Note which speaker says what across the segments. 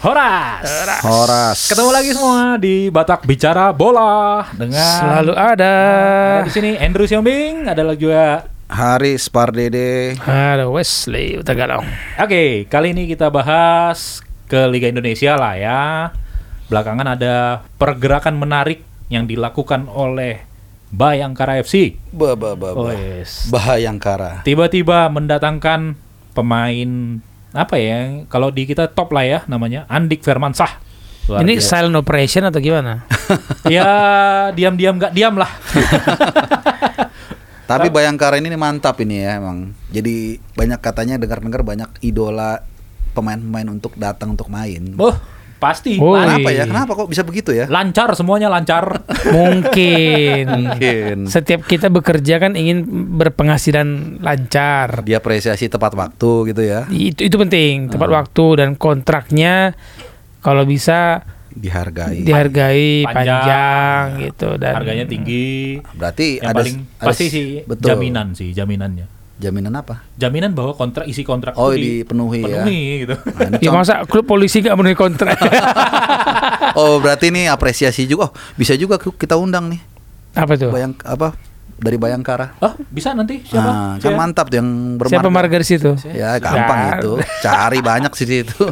Speaker 1: Horas.
Speaker 2: Horas.
Speaker 1: Ketemu lagi semua di Batak Bicara Bola dengan
Speaker 3: Selalu ada.
Speaker 1: Ada di sini Andrew Siombing, ada lagi juga.
Speaker 2: Haris Pardede.
Speaker 3: Ada Wesley Utagalong.
Speaker 1: Oke, kali ini kita bahas ke Liga Indonesia lah ya. Belakangan ada pergerakan menarik yang dilakukan oleh Bayangkara FC.
Speaker 2: Ba, ba, ba, ba.
Speaker 1: Wes.
Speaker 2: Bahayangkara.
Speaker 1: Tiba-tiba mendatangkan pemain apa ya? Kalau di kita top lah ya namanya Andik Firmansah. Luar
Speaker 3: Ini
Speaker 1: biasa.
Speaker 3: silent operation atau gimana?
Speaker 1: ya diam-diam nggak diam lah.
Speaker 2: Tapi Bayangkara ini mantap ini ya emang. Jadi banyak katanya dengar-dengar banyak idola pemain-pemain untuk datang untuk main.
Speaker 1: Oh, pasti.
Speaker 3: Oh,
Speaker 2: Kenapa ya? Kenapa kok bisa begitu ya?
Speaker 1: Lancar semuanya lancar.
Speaker 3: Mungkin.
Speaker 2: Mungkin.
Speaker 3: Setiap kita bekerja kan ingin berpenghasilan lancar.
Speaker 2: Dia apresiasi tepat waktu gitu ya.
Speaker 3: Itu itu penting, tepat
Speaker 2: Ah.
Speaker 3: waktu dan kontraknya kalau bisa
Speaker 2: Dihargai.
Speaker 3: dihargai
Speaker 1: Panjang.
Speaker 3: panjang, gitu dan
Speaker 1: Harganya tinggi.
Speaker 2: Berarti
Speaker 1: Yang
Speaker 2: ada
Speaker 1: paling
Speaker 2: ada-
Speaker 1: pasti sih
Speaker 2: betul.
Speaker 1: jaminan sih jaminannya.
Speaker 2: Jaminan apa?
Speaker 1: Jaminan bahwa kontrak isi kontrak
Speaker 2: Oh,
Speaker 1: itu
Speaker 2: dipenuhi ya.
Speaker 1: penuhi gitu.
Speaker 2: Nah,
Speaker 3: Ya masa klub polisi gak memenuhi kontrak?
Speaker 2: oh, berarti ini apresiasi juga. Oh, bisa juga kita undang nih.
Speaker 3: Apa tuh?
Speaker 2: Bayang apa? Dari Bayangkara.
Speaker 1: Oh, bisa nanti siapa?
Speaker 2: Ah, kan
Speaker 1: Siapa?
Speaker 2: mantap tuh yang bermarga.
Speaker 3: Siapa marga di situ?
Speaker 2: Ya gampang
Speaker 3: Ya.
Speaker 2: itu, cari banyak sih itu.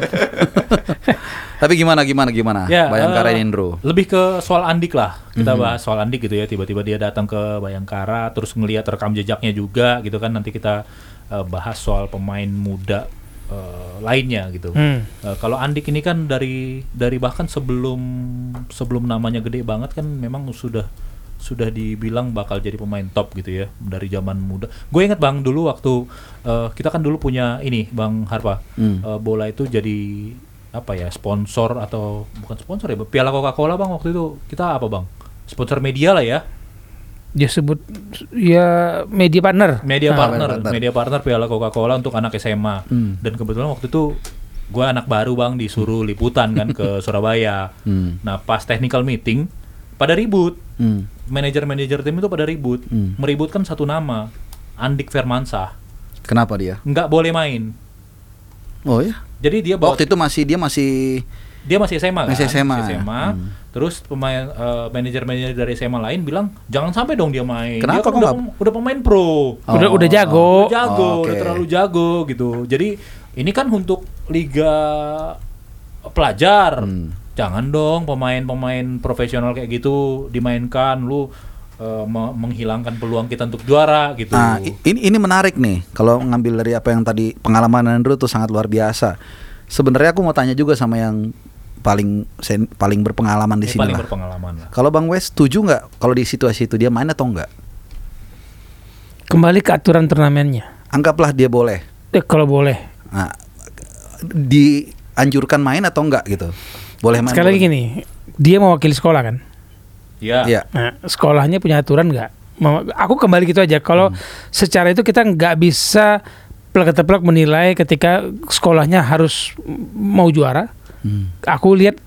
Speaker 2: Tapi gimana gimana gimana?
Speaker 1: Ya,
Speaker 2: Bayangkara ini Indro.
Speaker 1: Lebih ke soal Andik lah. Kita
Speaker 2: Mhm.
Speaker 1: bahas soal Andik gitu ya. Tiba-tiba dia datang ke Bayangkara, terus ngelihat rekam jejaknya juga gitu kan. Nanti kita eh, bahas soal pemain muda eh, lainnya gitu.
Speaker 3: Hmm.
Speaker 1: Eh, kalau Andik ini kan dari dari bahkan sebelum sebelum namanya gede banget kan memang sudah sudah dibilang bakal jadi pemain top gitu ya dari zaman muda. Gue inget bang dulu waktu eh, kita kan dulu punya ini bang Harpa
Speaker 2: Hmm.
Speaker 1: Eh, bola itu jadi apa ya sponsor atau bukan sponsor ya Piala Coca-Cola bang waktu itu kita apa bang sponsor media lah ya
Speaker 3: Dia sebut ya media partner.
Speaker 1: media
Speaker 3: Ah,
Speaker 1: partner
Speaker 2: partner.
Speaker 1: media partner Piala Coca-Cola untuk anak SMA
Speaker 2: Hmm.
Speaker 1: dan kebetulan waktu itu gue anak baru bang disuruh liputan kan ke Surabaya
Speaker 2: Hmm.
Speaker 1: nah pas technical meeting pada ribut
Speaker 2: Hmm.
Speaker 1: manajer-manajer tim itu pada ribut
Speaker 2: Hmm.
Speaker 1: meributkan satu nama Andik Firmansah
Speaker 2: Kenapa dia?
Speaker 1: nggak boleh main
Speaker 2: Oh ya.
Speaker 1: jadi dia bawa
Speaker 2: Waktu itu masih dia masih
Speaker 1: dia masih SMA kan
Speaker 2: Masih SMA,
Speaker 1: Masih
Speaker 2: ya?
Speaker 1: SMA.
Speaker 2: Hmm.
Speaker 1: terus pemain eh, manajer-manajer dari SMA lain bilang jangan sampai dong dia main
Speaker 2: Kenapa
Speaker 1: dia kan
Speaker 2: kok
Speaker 1: udah, pem- udah pemain pro
Speaker 3: Udah
Speaker 2: Oh.
Speaker 3: udah jago.
Speaker 1: udah jago
Speaker 2: Oh,
Speaker 1: udah
Speaker 2: oke.
Speaker 1: terlalu jago gitu jadi ini kan untuk liga pelajar
Speaker 2: Hmm.
Speaker 1: jangan dong pemain-pemain profesional kayak gitu dimainkan lu eh, me- menghilangkan peluang kita untuk juara gitu
Speaker 2: Nah, ini ini menarik nih. Kalau ngambil dari apa yang tadi pengalaman Andrew tuh sangat luar biasa. Sebenarnya aku mau tanya juga sama yang paling sen- paling berpengalaman di
Speaker 1: Ini
Speaker 2: sini
Speaker 1: paling
Speaker 2: lah.
Speaker 1: berpengalaman lah
Speaker 2: Kalau Bang Wes setuju nggak kalau di situasi itu dia main atau enggak?
Speaker 3: Kembali ke aturan turnamennya.
Speaker 2: Anggaplah dia boleh.
Speaker 3: Eh, kalau boleh.
Speaker 2: Nah, dianjurkan main atau enggak gitu? Boleh main?
Speaker 3: Sekali lagi gini, dia mewakili sekolah kan.
Speaker 1: Ya
Speaker 2: Iya.
Speaker 3: Nah, sekolahnya punya aturan nggak? Aku kembali gitu aja. Kalau secara itu kita nggak bisa plek-plek menilai ketika sekolahnya harus mau juara.
Speaker 2: Hmm.
Speaker 3: Aku lihat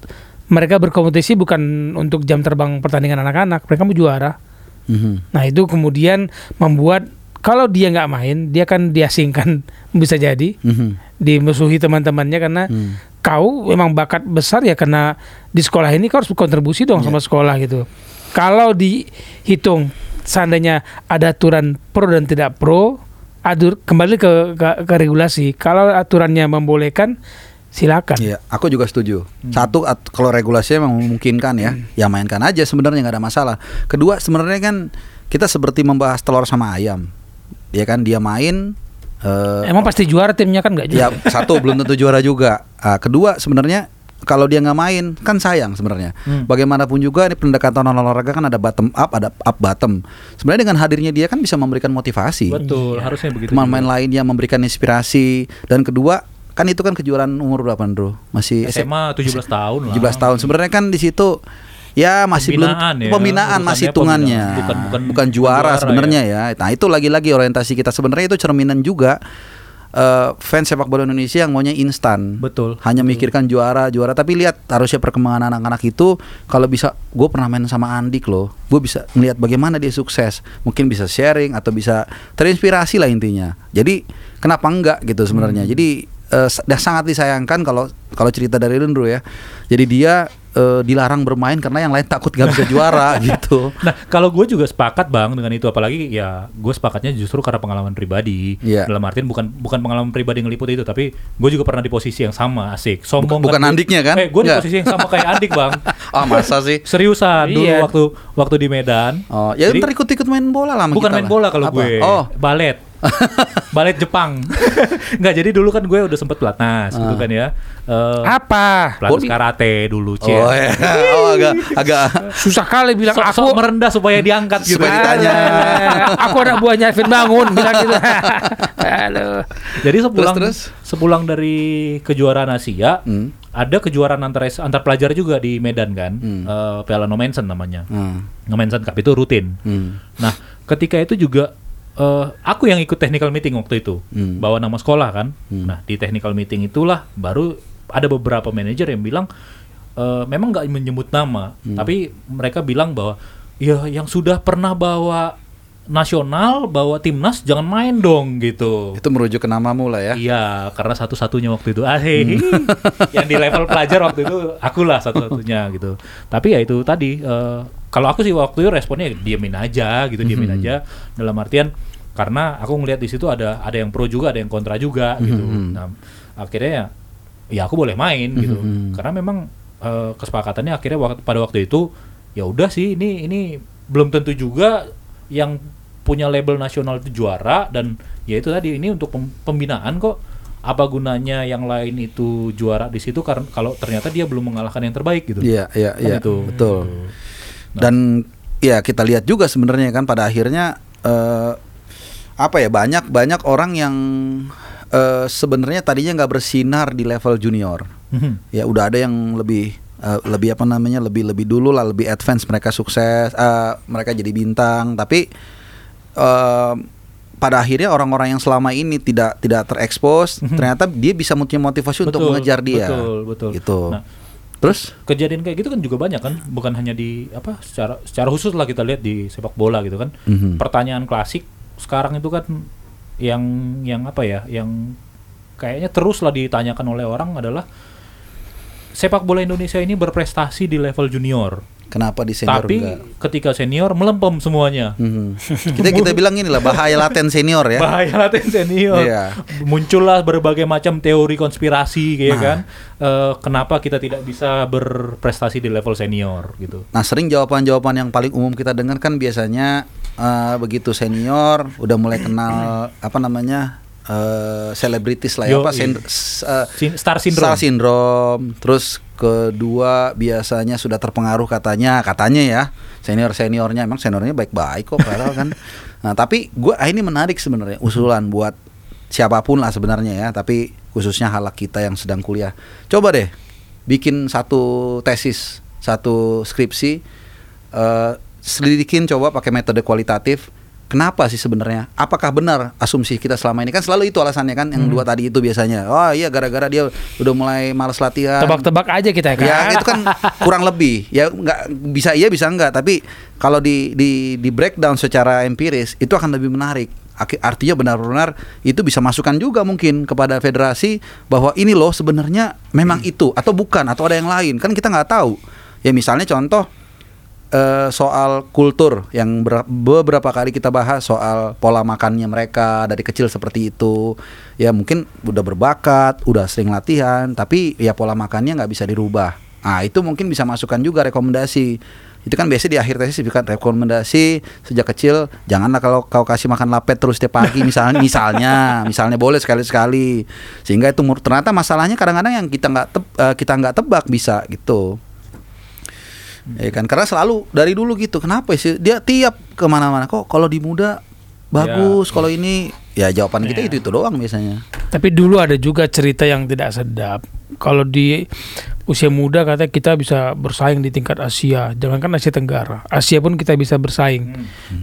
Speaker 3: mereka berkompetisi bukan untuk jam terbang pertandingan anak-anak, mereka mau juara.
Speaker 2: Mhm.
Speaker 3: Nah itu kemudian membuat kalau dia nggak main, dia kan diasingkan bisa jadi
Speaker 2: Mhm.
Speaker 3: dimusuhi teman-temannya karena
Speaker 2: Hmm.
Speaker 3: kau memang bakat besar ya karena di sekolah ini kau harus berkontribusi dong
Speaker 2: Iya.
Speaker 3: sama sekolah gitu. Kalau dihitung seandainya ada aturan pro dan tidak pro, adur kembali ke, ke, ke regulasi. Kalau aturannya membolehkan, silakan.
Speaker 2: Iya, aku juga setuju.
Speaker 1: Hmm.
Speaker 2: Satu, at- kalau regulasinya memang memungkinkan ya, ya mainkan aja sebenarnya nggak ada masalah. Kedua, sebenarnya kan kita seperti membahas telur sama ayam, ya kan dia main. eh,
Speaker 3: Emang pasti juara timnya kan nggak
Speaker 2: ya
Speaker 3: juga?
Speaker 2: satu belum tentu juara juga. Ah, kedua, sebenarnya kalau dia nggak main kan sayang sebenarnya.
Speaker 1: Hmm.
Speaker 2: Bagaimanapun juga ini pendekatan olahraga kan ada bottom up, ada up bottom. Sebenarnya dengan hadirnya dia kan bisa memberikan motivasi.
Speaker 1: betul
Speaker 3: Iya.
Speaker 1: harusnya begitu
Speaker 2: Teman-teman
Speaker 1: juga.
Speaker 2: lainnya memberikan inspirasi dan kedua kan itu kan kejuaraan umur berapa Bro? Masih
Speaker 1: SMA 17 tahun lah
Speaker 2: 17 tahun. Sebenarnya kan di situ ya masih
Speaker 1: Pembinaan
Speaker 2: belum
Speaker 1: ya,
Speaker 2: pembinaan masih
Speaker 1: urusannya
Speaker 2: hitungannya.
Speaker 1: pembinaan. Bukan- bukan-
Speaker 2: bukan juara
Speaker 1: juara
Speaker 2: sebenarnya ya. Nah, itu lagi-lagi orientasi kita sebenarnya itu cerminan juga eh, fans sepak bola Indonesia yang maunya instan.
Speaker 1: betul
Speaker 2: Hanya mikirkan juara, juara. Tapi lihat harusnya perkembangan anak-anak itu kalau bisa, gue pernah main sama Andik loh. Gue bisa melihat bagaimana dia sukses. Mungkin bisa sharing atau bisa terinspirasi lah intinya. Jadi kenapa enggak gitu sebenarnya. Jadi eh, dah sangat disayangkan kalau kalau cerita dari Lundro ya. Jadi dia eh, dilarang bermain karena yang lain takut gak bisa juara gitu.
Speaker 1: Nah, kalau gue juga sepakat bang dengan itu, apalagi ya gue sepakatnya justru karena pengalaman pribadi.
Speaker 2: Iya.
Speaker 1: Dalam artian bukan bukan pengalaman pribadi ngeliput itu, tapi gue juga pernah di posisi yang sama, asik. Sombong
Speaker 2: Bukan- bukan. Andiknya kan?
Speaker 1: Eh, gue di posisi yang sama kayak Andik bang.
Speaker 2: Ah masa sih?
Speaker 1: Seriusan dulu
Speaker 3: Iya.
Speaker 1: waktu waktu di Medan.
Speaker 2: Oh, ya
Speaker 1: Jadi-
Speaker 2: ntar ikut-ikut main bola lah
Speaker 1: Bukan
Speaker 2: kita
Speaker 1: main
Speaker 2: lah.
Speaker 1: bola kalau gue.
Speaker 2: Oh,
Speaker 1: Balet. Balet Jepang. Enggak, jadi dulu kan gue udah sempet pelatnas gitu
Speaker 2: Ah.
Speaker 1: kan ya. Eh,
Speaker 3: Apa?
Speaker 1: pelatnas karate dulu, Cie.
Speaker 2: oh, ya. oh agak agak
Speaker 3: Susah kali bilang
Speaker 1: Sok,
Speaker 3: aku
Speaker 1: merendah supaya diangkat gitu.
Speaker 2: Supaya ditanya.
Speaker 3: Aku anak buahnya Evin Bangun bilang gitu. Halo.
Speaker 1: Jadi sepulang
Speaker 2: Terus,
Speaker 1: sepulang dari kejuaraan Asia,
Speaker 2: Hmm.
Speaker 1: ada kejuaraan antar antar pelajar juga di Medan kan,
Speaker 2: Hmm.
Speaker 1: Eh, Piala Nomensen namanya.
Speaker 2: Hmm.
Speaker 1: Nomensen Cup itu rutin.
Speaker 2: Hmm.
Speaker 1: Nah, ketika itu juga eh, aku yang ikut technical meeting waktu itu,
Speaker 2: Hmm.
Speaker 1: bawa nama sekolah kan.
Speaker 2: Hmm.
Speaker 1: Nah, di technical meeting itulah baru ada beberapa manajer yang bilang eh, memang nggak menyebut nama,
Speaker 2: Hmm.
Speaker 1: tapi mereka bilang bahwa ya yang sudah pernah bawa nasional, bawa timnas jangan main dong gitu.
Speaker 2: Itu merujuk ke namamu lah ya.
Speaker 1: Iya, karena satu-satunya waktu itu ah hehe. yang di level pelajar waktu itu akulah satu-satunya gitu. Tapi ya itu tadi eh, kalau aku sih waktu itu responnya diemin aja gitu, diemin aja dalam artian karena aku ngelihat di situ ada ada yang pro juga, ada yang kontra juga gitu.
Speaker 2: Mhm.
Speaker 1: Nah, akhirnya ya ya aku boleh main gitu.
Speaker 2: Mhm.
Speaker 1: Karena memang eh, kesepakatannya akhirnya wak- pada waktu itu ya udah sih ini ini belum tentu juga yang punya label nasional itu juara dan ya itu tadi ini untuk pem- pembinaan kok apa gunanya yang lain itu juara di situ karena kalau ternyata dia belum mengalahkan yang terbaik gitu.
Speaker 2: Iya, iya,
Speaker 1: Kan
Speaker 2: iya.
Speaker 1: itu.
Speaker 2: Betul.
Speaker 1: Nah.
Speaker 2: Dan ya kita lihat juga sebenarnya kan pada akhirnya eh, apa ya banyak banyak orang yang eh, sebenarnya tadinya nggak bersinar di level junior.
Speaker 1: Mhm.
Speaker 2: Ya udah ada yang lebih eh, lebih apa namanya lebih lebih dulu lah lebih advance mereka sukses eh, mereka jadi bintang tapi pada akhirnya orang-orang yang selama ini tidak tidak terekspos ternyata dia bisa punya motivasi untuk
Speaker 1: Betul,
Speaker 2: mengejar dia
Speaker 1: Betul, betul.
Speaker 2: gitu
Speaker 1: Nah,
Speaker 2: terus
Speaker 1: kejadian kayak gitu kan juga banyak kan, bukan hanya di apa secara secara khusus lah kita lihat di sepak bola gitu kan.
Speaker 2: Mhm.
Speaker 1: Pertanyaan klasik sekarang itu kan yang yang apa ya, yang kayaknya terus lah ditanyakan oleh orang adalah sepak bola Indonesia ini berprestasi di level junior,
Speaker 2: kenapa di senior
Speaker 1: tapi
Speaker 2: enggak?
Speaker 1: ketika senior melempem semuanya.
Speaker 2: Mhm. Kita kita bilang ini lah bahaya laten senior ya.
Speaker 1: Bahaya laten senior.
Speaker 2: Iya.
Speaker 1: Muncullah berbagai macam teori konspirasi kayak
Speaker 2: Nah.
Speaker 1: kan. Eh, kenapa kita tidak bisa berprestasi di level senior gitu.
Speaker 2: Nah sering jawaban-jawaban yang paling umum kita dengar kan biasanya eh, begitu senior udah mulai kenal apa namanya eh, selebritis lah ya
Speaker 1: Yo,
Speaker 2: apa
Speaker 1: iya.
Speaker 2: sen-
Speaker 1: Sin- Star syndrome.
Speaker 2: Star syndrome. Terus kedua biasanya sudah terpengaruh katanya katanya ya senior seniornya emang seniornya baik-baik kok padahal kan. Nah tapi gua ah, ini menarik sebenarnya usulan buat siapa pun lah sebenarnya ya tapi khususnya halak kita yang sedang kuliah. Coba deh bikin satu tesis satu skripsi eh selidikin coba pakai metode kualitatif. Kenapa sih sebenarnya? Apakah benar asumsi kita selama ini kan selalu itu alasannya kan yang
Speaker 1: Hmm.
Speaker 2: dua tadi itu biasanya. Oh iya gara-gara dia udah mulai males latihan.
Speaker 3: Tebak-tebak aja kita kan.
Speaker 2: Ya itu kan kurang lebih. Ya nggak bisa iya bisa enggak, tapi kalau di di di breakdown secara empiris itu akan lebih menarik. Artinya benar-benar itu bisa masukan juga mungkin kepada federasi bahwa ini loh sebenarnya memang itu atau bukan atau ada yang lain kan kita nggak tahu. Ya misalnya contoh eh, soal kultur yang ber- beberapa kali kita bahas soal pola makannya mereka dari kecil seperti itu. Ya mungkin udah berbakat udah sering latihan tapi ya pola makannya nggak bisa dirubah. Nah itu mungkin bisa masukkan juga rekomendasi. Itu kan biasa di akhir tesis kan rekomendasi sejak kecil janganlah kalau kau kasih makan lapet terus setiap pagi misalnya misalnya misalnya boleh sekali sekali sehingga itu ternyata masalahnya kadang-kadang yang kita nggak teb- eh, kita nggak tebak bisa gitu Ya kan karena selalu dari dulu gitu. Kenapa sih dia tiap ke mana-mana kok kalau di muda bagus, kalau ini ya jawaban kita
Speaker 1: Ya.
Speaker 2: itu itu doang biasanya.
Speaker 3: Tapi dulu ada juga cerita yang tidak sedap. Kalau di usia muda katanya kita bisa bersaing di tingkat Asia, jangankan Asia Tenggara, Asia pun kita bisa bersaing.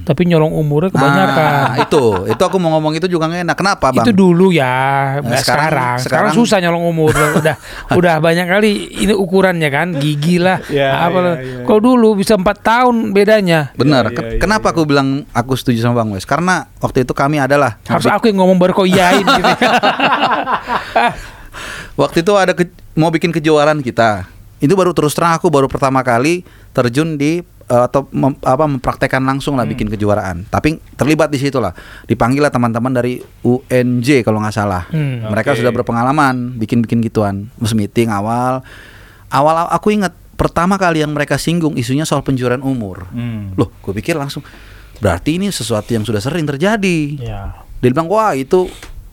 Speaker 3: Tapi nyolong umurnya kebanyakan.
Speaker 2: Nah, itu itu aku mau ngomong itu juga nggak enak. Kenapa bang?
Speaker 3: Itu dulu ya, nggak
Speaker 2: sekarang-
Speaker 3: sekarang. sekarang.
Speaker 2: sekarang-
Speaker 3: susah nyolong umur. udah udah banyak kali ini ukurannya kan, gigi lah.
Speaker 1: Ya,
Speaker 3: apa
Speaker 1: ya,
Speaker 3: lah.
Speaker 1: ya, ya.
Speaker 3: Kalau dulu bisa empat tahun bedanya.
Speaker 2: Benar. Ke-
Speaker 1: iya, iya,
Speaker 2: Kenapa aku bilang aku setuju sama Bang Wes? Karena waktu itu kami adalah
Speaker 3: Harus aku yang ngomong baru kau iyain gitu.
Speaker 2: Waktu itu ada ke- mau bikin kejuaraan kita. Itu baru terus terang aku baru pertama kali terjun di eh, atau mem- apa mempraktekkan langsung lah bikin kejuaraan. Tapi terlibat di situ lah. Dipanggil lah teman-teman dari UNJ kalau nggak salah.
Speaker 3: Hmm.
Speaker 2: Mereka
Speaker 1: Oke.
Speaker 2: sudah berpengalaman bikin-bikin gituan. Terus meeting awal. Awal aku ingat pertama kali yang mereka singgung isunya soal pencurian umur.
Speaker 1: Hmm.
Speaker 2: Loh, gue pikir langsung berarti ini sesuatu yang sudah sering terjadi.
Speaker 3: Ya.
Speaker 2: Dia bilang wah itu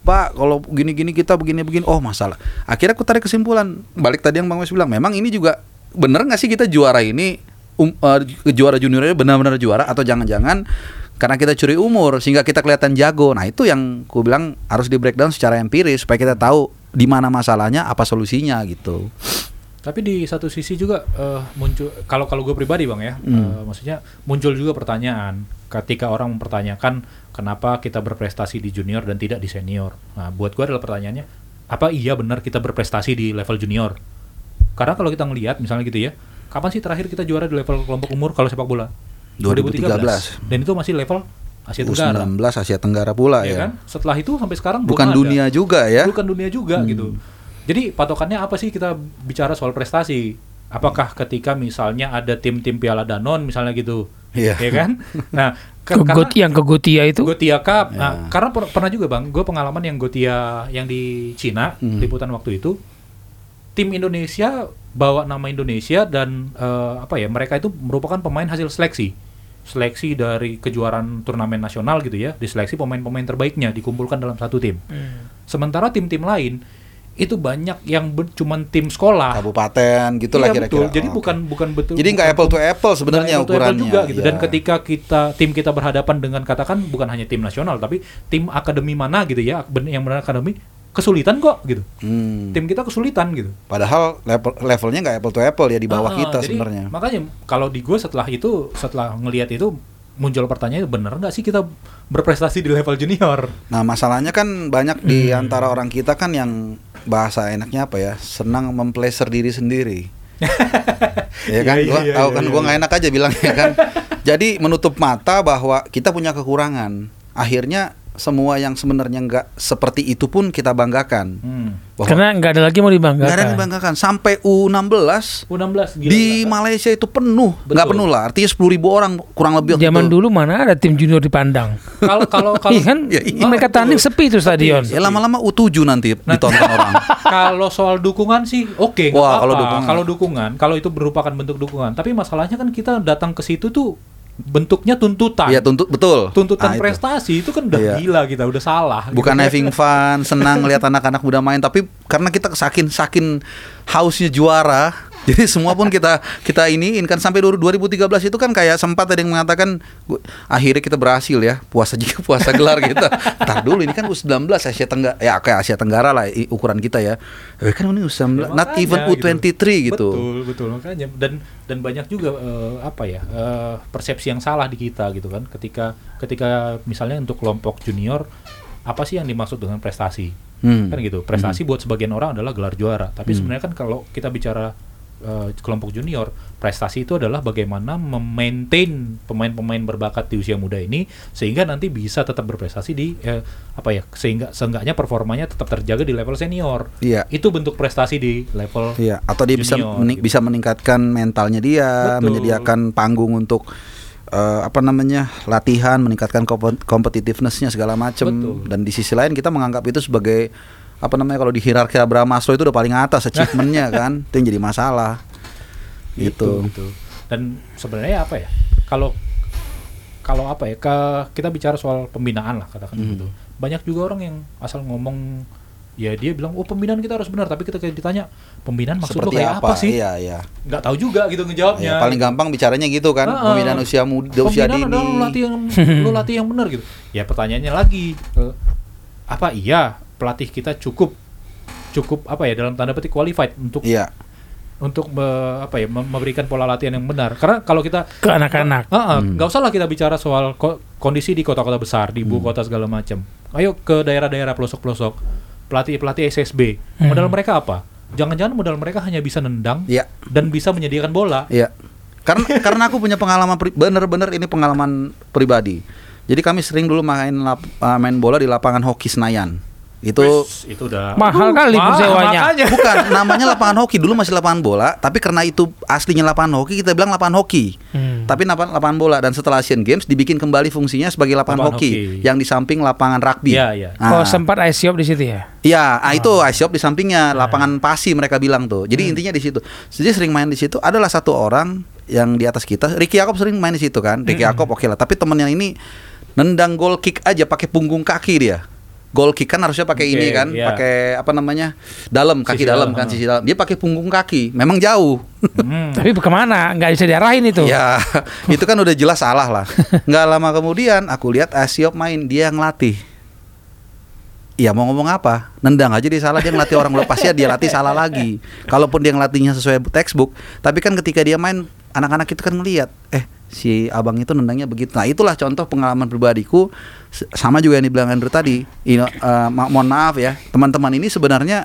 Speaker 2: Pak kalau gini-gini kita begini-begini oh masalah. Akhirnya aku tarik kesimpulan balik tadi yang Bang Wes bilang memang ini juga bener nggak sih kita juara ini um, eh, juara juniornya benar-benar juara atau jangan-jangan karena kita curi umur sehingga kita kelihatan jago. Nah itu yang ku bilang harus di breakdown secara empiris supaya kita tahu di mana masalahnya apa solusinya gitu.
Speaker 1: Tapi di satu sisi juga eh, muncul kalau kalau gue pribadi bang ya,
Speaker 2: Hmm.
Speaker 1: eh, maksudnya muncul juga pertanyaan ketika orang mempertanyakan kenapa kita berprestasi di junior dan tidak di senior. Nah, buat gue adalah pertanyaannya, apa iya benar kita berprestasi di level junior? Karena kalau kita ngelihat misalnya gitu ya, kapan sih terakhir kita juara di level kelompok umur kalau sepak bola?
Speaker 2: 2013.
Speaker 1: Dan itu masih level Asia Tenggara.
Speaker 2: U19 Asia Tenggara pula
Speaker 1: ya
Speaker 2: ya.
Speaker 1: kan? Setelah itu sampai sekarang belum
Speaker 2: Bukan
Speaker 1: ada.
Speaker 2: dunia juga ya.
Speaker 1: bukan dunia juga gitu. Jadi patokannya apa sih kita bicara soal prestasi? Apakah ketika misalnya ada tim-tim Piala Danon misalnya gitu,
Speaker 2: Iya.
Speaker 1: ya kan? Nah,
Speaker 3: Ke
Speaker 1: ka-
Speaker 3: Got- yang ke Gotia itu
Speaker 1: Gotia Cup.
Speaker 2: Ya.
Speaker 1: Nah, karena per- pernah juga bang, gue pengalaman yang Gotia yang di Cina
Speaker 2: Hmm.
Speaker 1: liputan waktu itu, tim Indonesia bawa nama Indonesia dan eh, apa ya mereka itu merupakan pemain hasil seleksi, seleksi dari kejuaraan turnamen nasional gitu ya, diseleksi pemain-pemain terbaiknya dikumpulkan dalam satu tim. Sementara tim-tim lain itu banyak yang ber- cuman tim sekolah.
Speaker 2: Kabupaten gitulah
Speaker 1: Iya,
Speaker 2: kira-kira.
Speaker 1: betul. Jadi
Speaker 2: Oh,
Speaker 1: bukan
Speaker 2: oke.
Speaker 1: bukan betul.
Speaker 2: Jadi nggak
Speaker 1: bukan-
Speaker 2: apple to apple sebenarnya
Speaker 1: apple to apple
Speaker 2: ukurannya.
Speaker 1: juga gitu. Dan
Speaker 2: Iya.
Speaker 1: ketika kita tim kita berhadapan dengan katakan bukan hanya tim nasional tapi tim akademi mana gitu ya, yang benar akademi kesulitan kok gitu.
Speaker 2: Hmm.
Speaker 1: Tim kita kesulitan gitu.
Speaker 2: Padahal level levelnya nggak apple to apple ya di bawah
Speaker 1: Ah,
Speaker 2: kita sebenarnya.
Speaker 1: Makanya kalau di gue setelah itu setelah ngelihat itu muncul pertanyaan bener nggak sih kita berprestasi di level junior?
Speaker 2: Nah masalahnya kan banyak di
Speaker 1: Hmm.
Speaker 2: antara orang kita kan yang bahasa enaknya apa ya senang mempleasure diri sendiri. ya kan,
Speaker 1: Iya,
Speaker 2: gua
Speaker 1: iya,
Speaker 2: tahu
Speaker 1: iya,
Speaker 2: kan,
Speaker 1: iya,
Speaker 2: gua nggak enak aja bilangnya kan. Jadi menutup mata bahwa kita punya kekurangan. Akhirnya semua yang sebenarnya nggak seperti itu pun kita banggakan.
Speaker 1: Hmm.
Speaker 2: Bahwa
Speaker 3: karena nggak ada lagi mau
Speaker 2: nggak ada yang
Speaker 3: dibanggakan.
Speaker 2: dibanggakan sampai U16
Speaker 1: U16 gila.
Speaker 2: di
Speaker 1: nggak?
Speaker 2: Malaysia itu penuh, nggak penuh lah. Artinya 10.000 ribu orang kurang lebih.
Speaker 3: Zaman
Speaker 2: itu.
Speaker 3: dulu mana ada tim junior dipandang?
Speaker 1: kalau kalau kalau
Speaker 3: Iya kan?
Speaker 2: Iya, iya.
Speaker 3: Mereka tanding sepi itu stadion.
Speaker 2: Ya lama-lama U7 nanti ditonton orang.
Speaker 1: kalau soal dukungan sih oke nggak
Speaker 2: Wah,
Speaker 1: apa-apa.
Speaker 2: kalau dukungan.
Speaker 1: kalau dukungan kalau itu merupakan bentuk dukungan tapi masalahnya kan kita datang ke situ tuh bentuknya tuntutan
Speaker 2: Iya tuntut betul.
Speaker 1: tuntutan
Speaker 2: Ah, itu.
Speaker 1: prestasi itu kan udah
Speaker 2: Iya.
Speaker 1: gila kita udah salah
Speaker 2: Bukan
Speaker 1: gitu.
Speaker 2: having fun, senang lihat anak-anak muda main, tapi karena kita saking saking hausnya juara, jadi semua pun kita kita iniin kan. Sampai 2013 itu kan kayak sempat ada yang mengatakan "Gua- akhirnya kita berhasil ya puasa juga puasa gelar kita. Ntar dulu ini kan U19 Asia Tenggara ya kayak Asia Tenggara lah ukuran kita ya. Eh, kan ini U19
Speaker 1: Ya,
Speaker 2: not even U23 gitu.
Speaker 1: betul betul. Makanya dan dan banyak juga eh, apa ya eh, persepsi yang salah di kita gitu kan. Ketika ketika misalnya untuk kelompok junior apa sih yang dimaksud dengan prestasi?
Speaker 2: Hmm.
Speaker 1: kan gitu. Prestasi buat sebagian orang adalah gelar juara. Tapi sebenarnya kan kalau kita bicara eh, kelompok junior prestasi itu adalah bagaimana memaintain pemain-pemain berbakat di usia muda ini sehingga nanti bisa tetap berprestasi di eh, apa ya sehingga seenggaknya performanya tetap terjaga di level senior
Speaker 2: Iya.
Speaker 1: itu bentuk prestasi di level
Speaker 2: Iya, atau dia bisa
Speaker 1: junior,
Speaker 2: meni-
Speaker 1: gitu.
Speaker 2: bisa meningkatkan mentalnya dia,
Speaker 1: Betul.
Speaker 2: menyediakan panggung untuk eh, apa namanya latihan, meningkatkan kompet- competitiveness-nya segala macam. Dan di sisi lain kita menganggap itu sebagai apa namanya kalau di hierarki Abraham Maslow itu udah paling atas achievementnya kan, itu yang jadi masalah. Gitu.
Speaker 1: gitu. Dan sebenarnya apa ya? Kalau kalau apa ya? Ke, kita bicara soal pembinaan lah katakan
Speaker 2: Hmm.
Speaker 1: gitu. Banyak juga orang yang asal ngomong ya dia bilang oh pembinaan kita harus benar tapi ketika ditanya pembinaan maksud lo
Speaker 2: Seperti
Speaker 1: kayak apa, sih
Speaker 2: Iya, iya.
Speaker 1: nggak tahu juga gitu ngejawabnya
Speaker 2: Ya, paling gampang bicaranya gitu kan,
Speaker 1: Heeh.
Speaker 2: pembinaan usia muda, usia dini.
Speaker 1: lo latih yang lo latih yang benar gitu ya pertanyaannya lagi eh, apa iya pelatih kita cukup cukup apa ya dalam tanda petik qualified untuk
Speaker 2: Iya.
Speaker 1: untuk me- apa ya mem- memberikan pola latihan yang benar karena kalau kita
Speaker 3: Ke anak-anak.
Speaker 2: Hmm.
Speaker 1: nggak usah lah kita bicara soal ko- kondisi di kota-kota besar, di ibu
Speaker 2: Hmm.
Speaker 1: kota segala macam. Ayo ke daerah-daerah pelosok-pelosok, pelatih-pelatih SSB.
Speaker 3: Hmm.
Speaker 1: Modal mereka apa? Jangan-jangan modal mereka hanya bisa nendang
Speaker 2: Iya.
Speaker 1: dan bisa menyediakan bola.
Speaker 2: Iya. Karena karena aku punya pengalaman bener-bener ini pengalaman pribadi. Jadi kami sering dulu main lap- uh, main bola di lapangan hoki Senayan. Itu
Speaker 1: Wis, itu udah
Speaker 3: Mahal kali
Speaker 1: mahal,
Speaker 3: persewanya.
Speaker 1: makanya.
Speaker 2: bukan namanya lapangan hoki dulu masih lapangan bola, tapi karena itu aslinya lapangan hoki kita bilang lapangan hoki.
Speaker 3: Hmm.
Speaker 2: Tapi lapangan, lapangan bola dan setelah Asian Games dibikin kembali fungsinya sebagai lapangan,
Speaker 1: Lapangan
Speaker 2: hoki,
Speaker 1: hoki.
Speaker 2: yang di samping lapangan rugby.
Speaker 1: Iya, iya.
Speaker 3: Oh
Speaker 2: Nah,
Speaker 3: sempat ice shop di situ ya.
Speaker 2: Iya, ah, itu iShop di sampingnya lapangan pasi mereka bilang tuh. Jadi intinya di situ. Jadi sering main di situ adalah satu orang yang di atas kita. Ricky Yakob sering main di situ kan. Ricky Yakob oke lah, tapi temennya ini nendang goal kick aja pakai punggung kaki dia. Goal kick kan harusnya pakai ini
Speaker 1: Oke,
Speaker 2: kan,
Speaker 1: iya.
Speaker 2: pakai apa namanya? Dalam, kaki
Speaker 1: Sisi
Speaker 2: dalam
Speaker 1: dalam,
Speaker 2: kan,
Speaker 1: ha.
Speaker 2: sisi dalam. Dia pakai punggung kaki. Memang jauh.
Speaker 1: Hmm.
Speaker 3: Tapi ke mana? Nggak bisa diarahin itu.
Speaker 2: Ya, itu kan udah jelas salah lah. Nggak lama kemudian aku lihat Asiop main, dia yang latih. Iya mau ngomong apa? Nendang aja dia salah dia ngelatih orang lepasnya dia latih salah lagi. Kalaupun dia ngelatihnya sesuai textbook, tapi kan ketika dia main anak-anak itu kan ngelihat, eh si abang itu nendangnya begitu. Nah itulah contoh pengalaman pribadiku sama juga yang dibilang Andrew tadi. Ino, eh, ma- mohon maaf ya teman-teman ini sebenarnya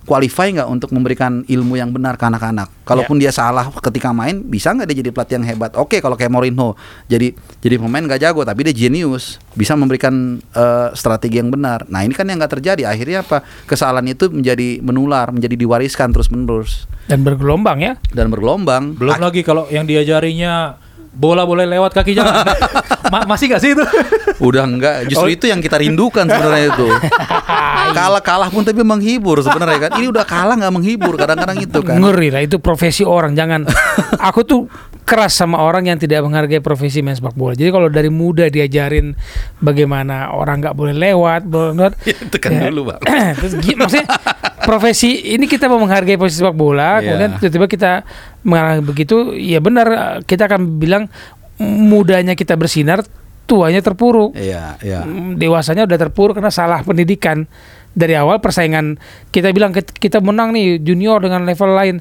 Speaker 2: qualify nggak untuk memberikan ilmu yang benar ke anak-anak. Kalaupun dia salah ketika main, bisa nggak dia jadi pelatih yang hebat? Oke, kalau kayak Mourinho, jadi jadi pemain nggak jago, tapi dia jenius, bisa memberikan eh, strategi yang benar. Nah ini kan yang nggak terjadi. Akhirnya apa? Kesalahan itu menjadi menular, menjadi diwariskan terus menerus
Speaker 3: Dan bergelombang ya.
Speaker 2: dan bergelombang.
Speaker 1: Belum
Speaker 2: Ah,
Speaker 1: lagi kalau yang diajarinya bola boleh lewat kaki jangan. Ma- masih gak sih itu?
Speaker 2: Udah enggak, justru
Speaker 1: Oh.
Speaker 2: itu yang kita rindukan sebenarnya itu. kalah kalah pun tapi menghibur sebenarnya kan. Ini udah kalah nggak menghibur kadang-kadang itu kan.
Speaker 3: Ngeri lah itu profesi orang. Jangan. Aku tuh keras sama orang yang tidak menghargai profesi main sepak bola. Jadi kalau dari muda diajarin bagaimana orang nggak boleh lewat, boleh
Speaker 2: itu kan
Speaker 3: Ya.
Speaker 2: dulu bang.
Speaker 3: Terus maksudnya profesi ini kita mau menghargai profesi sepak bola,
Speaker 2: Iya.
Speaker 3: kemudian tiba-tiba kita mengalami begitu, ya benar kita akan bilang mudanya kita bersinar, tuanya terpuruk.
Speaker 2: Iya, iya.
Speaker 3: Mm, dewasanya udah terpuruk karena salah pendidikan dari awal persaingan kita bilang kit- kita menang nih junior dengan level lain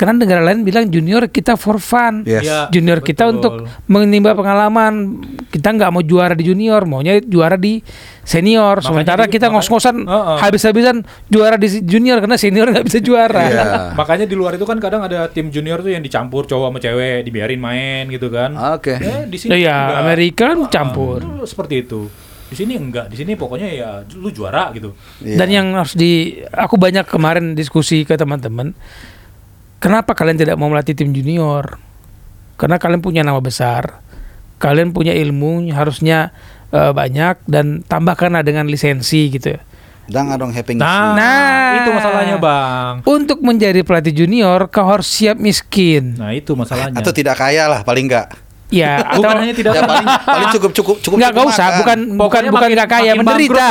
Speaker 3: karena negara lain bilang junior kita for fun
Speaker 2: Yes.
Speaker 1: Iya,
Speaker 3: junior kita
Speaker 1: betul.
Speaker 3: untuk menimba pengalaman kita nggak mau juara di junior maunya juara di senior
Speaker 1: Makanya
Speaker 3: sementara
Speaker 1: di-
Speaker 3: kita ngos-ngosan
Speaker 1: Heeh.
Speaker 3: habis-habisan juara di junior karena senior nggak bisa juara
Speaker 2: Iya.
Speaker 1: Makanya di luar itu kan kadang ada tim junior tuh yang dicampur cowok sama cewek, dibiarin main gitu kan.
Speaker 2: Oke.
Speaker 1: Eh, di sini enggak.
Speaker 3: Amerika kan
Speaker 1: Ah,
Speaker 3: campur.
Speaker 1: itu seperti itu. Di sini enggak, di sini pokoknya ya lu juara gitu.
Speaker 2: Iya.
Speaker 3: Dan yang harus di aku banyak kemarin diskusi ke teman-teman, kenapa kalian tidak mau melatih tim junior? Karena kalian punya nama besar, kalian punya ilmu harusnya eh, banyak dan tambahkanlah dengan lisensi gitu.
Speaker 2: Jangan dong having
Speaker 1: Nah,
Speaker 3: Nah.
Speaker 1: itu masalahnya, Bang.
Speaker 3: Untuk menjadi pelatih junior, kau harus siap miskin.
Speaker 1: Nah, itu masalahnya.
Speaker 2: atau tidak kaya lah paling enggak.
Speaker 3: Ya, atau
Speaker 1: Bukan hanya tidak
Speaker 2: Ya paling paling cukup cukup cukup.
Speaker 3: nggak
Speaker 2: cukup
Speaker 3: nggak usah, bukan bukan
Speaker 1: Pokoknya
Speaker 3: bukan
Speaker 1: makin-
Speaker 3: nggak kaya, menderita.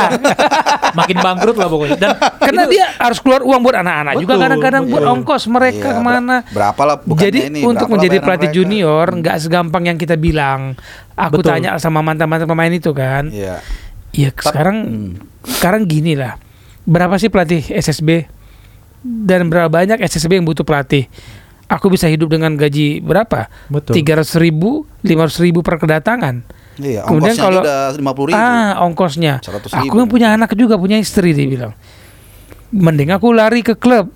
Speaker 1: Makin bangkrut lah pokoknya. Dan
Speaker 3: Karena
Speaker 1: itu-
Speaker 3: dia harus keluar uang buat anak-anak juga kadang-kadang buat ongkos mereka
Speaker 2: Iya,
Speaker 3: ke mana.
Speaker 2: ber- berapa lah bukannya
Speaker 3: Jadi
Speaker 2: ini,
Speaker 3: untuk menjadi pelatih
Speaker 2: mereka?
Speaker 3: junior nggak segampang yang kita bilang. Aku
Speaker 1: Betul.
Speaker 3: tanya sama mantan-mantan pemain itu kan.
Speaker 2: Iya.
Speaker 3: Iya sekarang
Speaker 2: hmm.
Speaker 3: sekarang gini lah. Berapa sih pelatih SSB dan berapa banyak SSB yang butuh pelatih? Aku bisa hidup dengan gaji berapa?
Speaker 1: Betul.
Speaker 3: Tiga ratus ribu, lima ribu per kedatangan.
Speaker 2: Iya,
Speaker 3: Kemudian
Speaker 2: ongkosnya
Speaker 3: kalau-
Speaker 2: aja udah 50 ribu.
Speaker 3: Ah, ongkosnya.
Speaker 2: 100
Speaker 3: Aku yang punya anak juga punya istri dia bilang. Mending aku lari ke klub.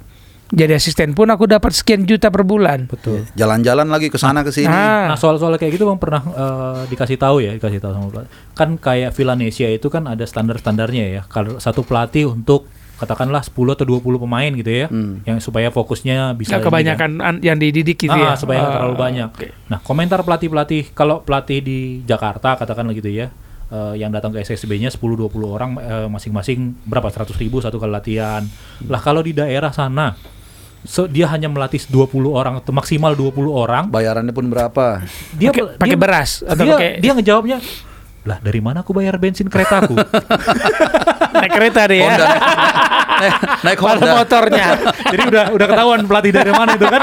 Speaker 3: Jadi asisten pun aku dapat sekian juta per bulan.
Speaker 1: betul.
Speaker 2: Jalan-jalan lagi ke sana ke sini.
Speaker 3: Ah.
Speaker 1: Nah soal-soal kayak gitu bang pernah eh, dikasih tahu ya dikasih tahu sama pelatih. Kan kayak Villanesia itu kan ada standar-standarnya ya. Kalau satu pelatih untuk katakanlah 10 atau 20 pemain gitu ya,
Speaker 2: Hmm.
Speaker 1: yang supaya fokusnya bisa
Speaker 3: Nggak
Speaker 1: ini
Speaker 3: kebanyakan an- yang dididik gitu ya.
Speaker 1: Ah, supaya nggak
Speaker 3: Ah,
Speaker 1: terlalu banyak.
Speaker 3: oke.
Speaker 1: Nah komentar pelatih-pelatih kalau pelatih di Jakarta katakanlah gitu ya. eh, yang datang ke SSB-nya 10-20 orang eh, masing-masing berapa 100 ribu satu kali latihan. Lah kalau di daerah sana so, dia hanya melatih 20 orang atau maksimal 20 orang
Speaker 2: Bayarannya pun berapa?
Speaker 1: dia
Speaker 3: Pakai- beras atau
Speaker 1: dia, dia ngejawabnya lah dari mana aku bayar bensin keretaku
Speaker 3: Naik kereta deh ya.
Speaker 2: Honda. naik, naik
Speaker 3: Pada
Speaker 2: Honda.
Speaker 3: motornya.
Speaker 1: jadi udah udah ketahuan pelatih dari mana itu kan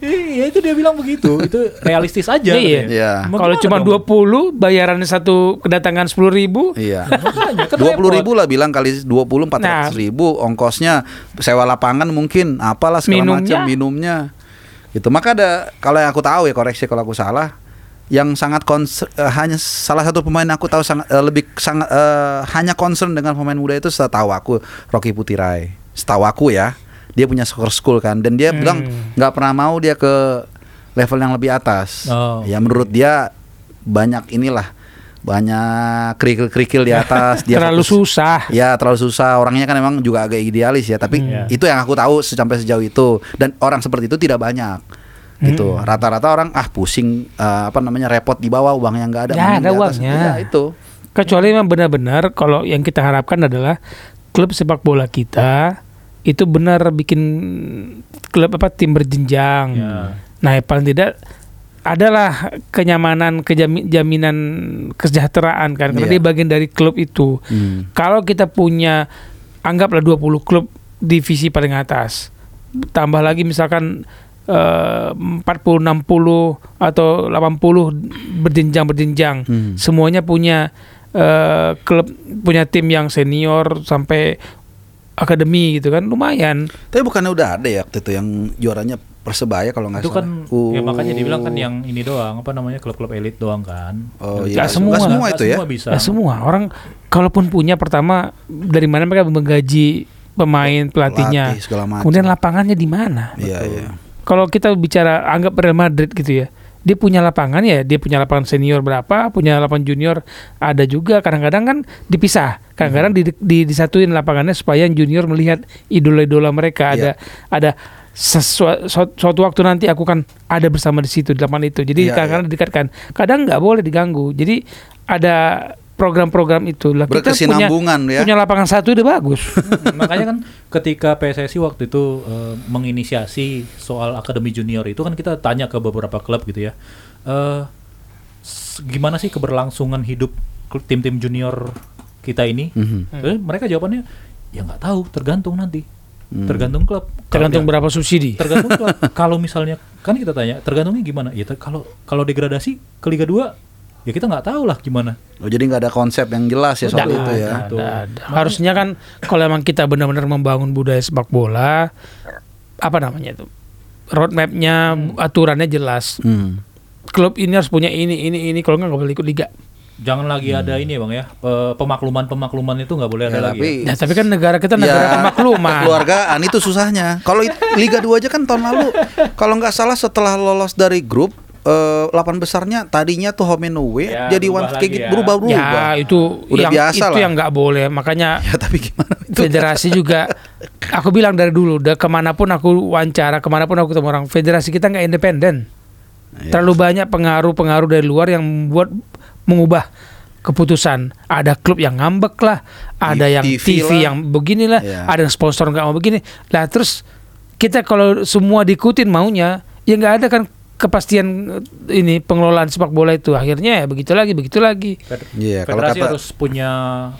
Speaker 1: iya itu dia bilang begitu itu realistis aja
Speaker 3: Iya, iya. Kalau cuma
Speaker 1: dong?
Speaker 3: 20 bayarannya satu kedatangan 10 ribu.
Speaker 2: Iya.
Speaker 1: Kan
Speaker 2: Dua puluh ribu lah bilang kali 20 empat
Speaker 3: Nah.
Speaker 2: ribu ongkosnya sewa lapangan mungkin apalah segala
Speaker 3: Minumnya.
Speaker 2: macam minumnya gitu maka ada kalau yang aku tahu ya koreksi kalau aku salah yang sangat concern eh, hanya salah satu pemain aku tahu sangat eh, lebih sangat eh, hanya concern dengan pemain muda itu setahu aku Rocky Putirai setahu aku ya dia punya soccer school kan dan dia
Speaker 3: Hmm.
Speaker 2: bilang nggak pernah mau dia ke level yang lebih atas
Speaker 1: Oh,
Speaker 2: ya menurut dia banyak inilah banyak kerikil-kerikil di atas dia
Speaker 3: terlalu
Speaker 2: fokus-
Speaker 3: susah.
Speaker 2: Ya terlalu susah orangnya kan emang juga agak idealis ya tapi
Speaker 1: Hmm.
Speaker 2: itu yang aku tahu sampai sejauh itu dan orang seperti itu tidak banyak gitu
Speaker 3: Hmm.
Speaker 2: rata-rata orang ah pusing eh, apa namanya repot di bawah uang yang nggak ada mending
Speaker 3: ada uangnya.
Speaker 2: Iya, itu
Speaker 3: Kecuali memang benar-benar kalau yang kita harapkan adalah klub sepak bola kita itu benar bikin klub apa tim berjenjang.
Speaker 1: Ya.
Speaker 3: Nah, paling tidak adalah kenyamanan, kejamin, jaminan kesejahteraan kan karena
Speaker 2: Iya.
Speaker 3: dia bagian dari klub itu.
Speaker 2: Hmm.
Speaker 3: Kalau kita punya anggaplah 20 klub divisi paling atas. Tambah lagi misalkan 40 60 atau 80 berjenjang berjenjang.
Speaker 2: Hmm.
Speaker 3: Semuanya punya eh, klub punya tim yang senior sampai akademi gitu kan lumayan.
Speaker 2: tapi bukannya udah ada ya waktu itu yang juaranya persebaya kalau nggak
Speaker 1: itu
Speaker 2: salah
Speaker 1: kan
Speaker 2: Oh.
Speaker 1: ya makanya dibilang kan yang ini doang apa namanya klub-klub elit doang kan
Speaker 2: oh
Speaker 3: Nggak
Speaker 2: iya
Speaker 3: semua.
Speaker 2: Nggak semua itu ya
Speaker 1: semua bisa
Speaker 3: semua orang kalaupun punya pertama dari mana mereka menggaji pemain pelatihnya.
Speaker 2: Pelatih.
Speaker 3: Kemudian lapangannya di mana?
Speaker 2: iya iya
Speaker 3: kalau kita bicara anggap Real Madrid gitu ya dia punya lapangan ya dia punya lapangan senior berapa punya lapangan junior ada juga. Kadang-kadang kan dipisah kadang-kadang di, di- disatuin lapangannya supaya junior melihat idola-idola mereka. Ada ada sesua- suatu, waktu nanti aku kan ada bersama di situ di lapangan itu. Jadi
Speaker 2: Iya,
Speaker 3: kadang-kadang didekatkan. Kadang nggak boleh diganggu. Jadi ada program-program itu. Lah kita punya
Speaker 2: ya.
Speaker 3: punya lapangan satu udah bagus.
Speaker 1: Hmm, makanya kan ketika PSSI waktu itu eh, menginisiasi soal akademi junior itu kan kita tanya ke beberapa klub gitu ya. Eh s- gimana sih keberlangsungan hidup tim-tim junior kita ini?
Speaker 2: Mhm.
Speaker 1: Eh, mereka jawabannya ya nggak tahu tergantung nanti.
Speaker 2: Hmm.
Speaker 1: tergantung klub.
Speaker 3: Tergantung berapa subsidi.
Speaker 1: tergantung klub. Kalau misalnya kan kita tanya tergantungnya gimana? Ya ter- kalau kalau degradasi ke Liga 2 ya kita nggak tahu lah gimana
Speaker 2: Oh, jadi nggak ada konsep yang jelas ya soal itu ya.
Speaker 3: ada, ada. Harusnya kan kalau emang kita benar-benar membangun budaya sepak bola, apa namanya itu? Roadmapnya, aturannya jelas.
Speaker 2: Hmm.
Speaker 3: Klub ini harus punya ini, ini, ini. Kalau nggak nggak boleh ikut liga.
Speaker 1: jangan lagi ada ini ya bang ya pe- pemakluman-pemakluman itu nggak boleh ada
Speaker 2: Ya,
Speaker 1: lagi
Speaker 2: tapi
Speaker 1: ya.
Speaker 3: Nah, tapi kan negara kita negara
Speaker 2: Ya,
Speaker 3: kemakluman.
Speaker 2: Keluargaan itu susahnya. Kalau Liga 2 aja kan tahun lalu kalau nggak salah setelah lolos dari grup eh, delapan besarnya tadinya tuh home and away
Speaker 1: Ya,
Speaker 2: jadi
Speaker 1: berubah
Speaker 2: one kayak gitu
Speaker 1: ya.
Speaker 2: berubah-berubah.
Speaker 3: Ya itu
Speaker 2: Udah
Speaker 3: yang
Speaker 2: biasa
Speaker 3: itu
Speaker 2: lah.
Speaker 3: yang nggak boleh. Makanya
Speaker 2: Ya, tapi gimana? Itu
Speaker 3: federasi juga. Aku bilang dari dulu, udah ke mana pun aku wawancara, ke mana pun aku ketemu orang, federasi kita nggak independen.
Speaker 2: Ya.
Speaker 3: Terlalu banyak pengaruh-pengaruh dari luar yang membuat mengubah keputusan. Ada klub yang ngambek lah, ada yang
Speaker 2: TV
Speaker 3: TV,
Speaker 2: lah.
Speaker 3: yang beginilah,
Speaker 2: Ya.
Speaker 3: ada yang sponsor nggak mau begini. Lah terus kita kalau semua diikutin maunya, ya nggak ada kan kepastian eh, ini pengelolaan sepak bola itu. Akhirnya ya begitu lagi, begitu lagi.
Speaker 2: Iya, kalau
Speaker 1: Federasi
Speaker 2: kata-
Speaker 1: harus punya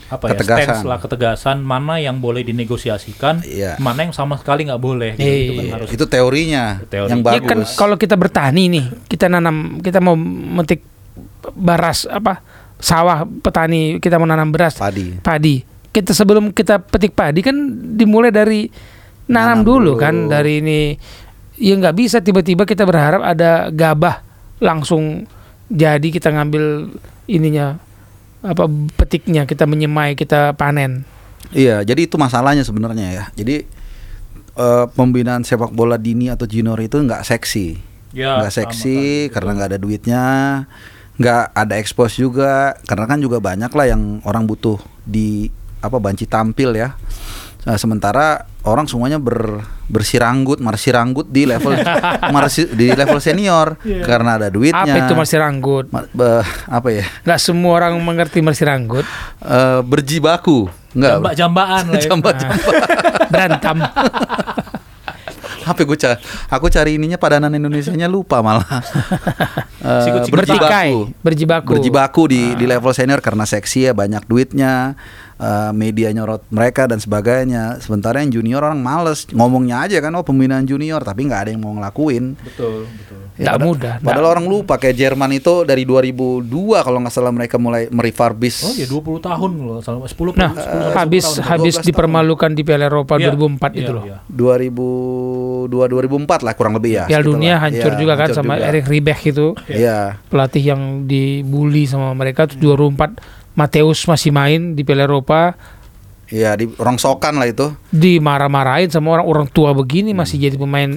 Speaker 1: apa ya
Speaker 2: Ketegasan.
Speaker 1: stance lah ketegasan mana yang boleh dinegosiasikan,
Speaker 2: Iya.
Speaker 1: mana yang sama sekali nggak boleh. Gitu. Itu kan
Speaker 3: Iya.
Speaker 1: harus
Speaker 2: itu teorinya
Speaker 1: Teori.
Speaker 2: yang
Speaker 3: Ya
Speaker 2: bagus.
Speaker 3: kan kalau kita bertani nih, kita nanam, kita mau metik baras apa sawah petani, kita mau nanam beras,
Speaker 2: padi.
Speaker 3: padi. Kita sebelum kita petik padi kan dimulai dari nanam,
Speaker 2: Nanam
Speaker 3: dulu,
Speaker 2: dulu.
Speaker 3: kan dari ini. Ya nggak bisa tiba-tiba kita berharap ada gabah langsung jadi kita ngambil ininya apa petiknya kita menyemai kita panen.
Speaker 2: Iya, jadi itu masalahnya sebenarnya ya. Jadi eh, pembinaan sepak bola dini atau junior itu nggak seksi,
Speaker 1: Ya,
Speaker 2: nggak
Speaker 1: sama
Speaker 2: seksi
Speaker 1: sekali,
Speaker 2: karena nggak ada duitnya, nggak ada expose juga. Karena kan juga banyak lah yang orang butuh di apa banci tampil ya. Nah, sementara orang semuanya ber bersiranggut, marsiranggut di level marsi, di level senior karena ada duitnya.
Speaker 3: Apa itu masih ranggut?
Speaker 2: Ma- be- apa ya?
Speaker 3: Nggak semua orang mengerti masih ranggut.
Speaker 2: Eh, berjibaku, enggak?
Speaker 1: Jambak-jambaan lah ya.
Speaker 2: Jamba-jamba.
Speaker 3: Berantem.
Speaker 2: apa gue cari aku cari ininya padanan Indonesianya lupa malah Eh,
Speaker 1: Sikut-sikut
Speaker 3: Bertikai, berjibaku.
Speaker 2: berjibaku di di level senior karena seksi ya banyak duitnya eh, media nyorot mereka dan sebagainya sementara yang junior orang males ngomongnya aja kan oh pembinaan junior tapi nggak ada yang mau ngelakuin
Speaker 1: Betul, betul.
Speaker 3: Nggak
Speaker 2: pada-
Speaker 3: mudah,
Speaker 2: padahal orang lupa kayak Jerman itu dari 2002 kalau nggak salah mereka mulai merefurbish
Speaker 1: Oh ya 20 tahun loh, salah 10
Speaker 3: Nah,
Speaker 1: 10, 10
Speaker 3: habis
Speaker 1: tahun.
Speaker 3: habis
Speaker 2: 12 tahun.
Speaker 3: dipermalukan di Piala Eropa
Speaker 1: Iya,
Speaker 3: 2004
Speaker 1: iya,
Speaker 3: itu loh.
Speaker 1: iya.
Speaker 2: 2002 2004 lah kurang lebih ya
Speaker 3: Piala
Speaker 2: segitulah.
Speaker 3: dunia hancur
Speaker 2: Iya,
Speaker 3: juga kan
Speaker 2: hancur
Speaker 3: sama
Speaker 2: juga.
Speaker 3: Erik Ribech itu
Speaker 2: Iya
Speaker 3: pelatih yang dibully sama mereka tuh 2004 Mateus masih main di Piala Eropa
Speaker 2: Iya di rongsokan lah itu
Speaker 3: dimarah-marahin sama orang orang tua begini masih jadi pemain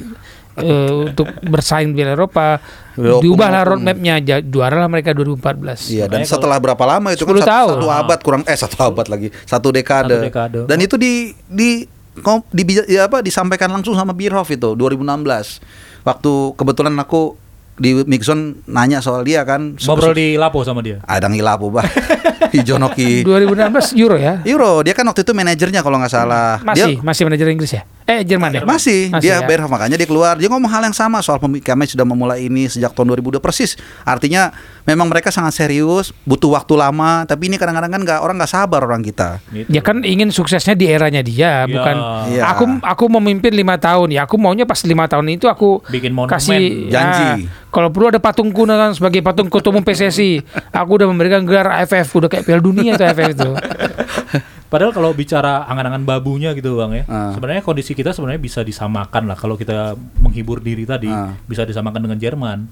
Speaker 3: eh, untuk bersaing di Piala Eropa.
Speaker 2: Walaupun-
Speaker 3: Diubahlah roadmapnya, ja- juara lah mereka 2014.
Speaker 2: Iya dan
Speaker 1: Makanya
Speaker 2: setelah berapa lama itu
Speaker 3: 10
Speaker 2: kan satu,
Speaker 3: tahun.
Speaker 2: satu abad kurang eh satu abad lagi satu dekade.
Speaker 1: Satu dekade.
Speaker 2: Dan itu di di kom- di, ya apa disampaikan langsung sama Bierhoff itu 2016. Waktu kebetulan aku di Mixon nanya soal dia kan
Speaker 1: Ngobrol di Lapo sama dia.
Speaker 2: ada ngilapu bah Hijonoki
Speaker 3: 2016 Euro ya.
Speaker 2: Euro dia kan waktu itu manajernya kalau nggak salah
Speaker 3: Masih,
Speaker 2: dia
Speaker 3: masih manajer Inggris ya? Eh, Jerman ya?
Speaker 2: masih, dia
Speaker 3: ya?
Speaker 2: Makanya dia keluar dia ngomong hal yang sama soal kami sudah memulai ini sejak tahun 2002 persis artinya memang mereka sangat serius butuh waktu lama tapi ini kadang-kadang kan nggak orang nggak sabar orang kita
Speaker 1: Gitu.
Speaker 3: Ya kan ingin suksesnya di eranya dia,
Speaker 1: Iya.
Speaker 3: bukan
Speaker 2: Iya.
Speaker 3: aku aku memimpin lima tahun ya. Aku maunya pas lima tahun itu aku
Speaker 1: Bikin monumen.
Speaker 3: kasih
Speaker 2: Janji.
Speaker 3: Nah, kalau perlu ada patungku kan sebagai patung ketua umum PSSI. Aku udah memberikan gelar AFF, udah kayak Piala Dunia itu AFF itu.
Speaker 1: Padahal kalau bicara angan-angan babunya gitu bang ya,
Speaker 2: Ah.
Speaker 1: sebenarnya kondisi kita sebenarnya bisa disamakan lah kalau kita menghibur diri tadi
Speaker 2: Ah.
Speaker 1: bisa disamakan dengan Jerman,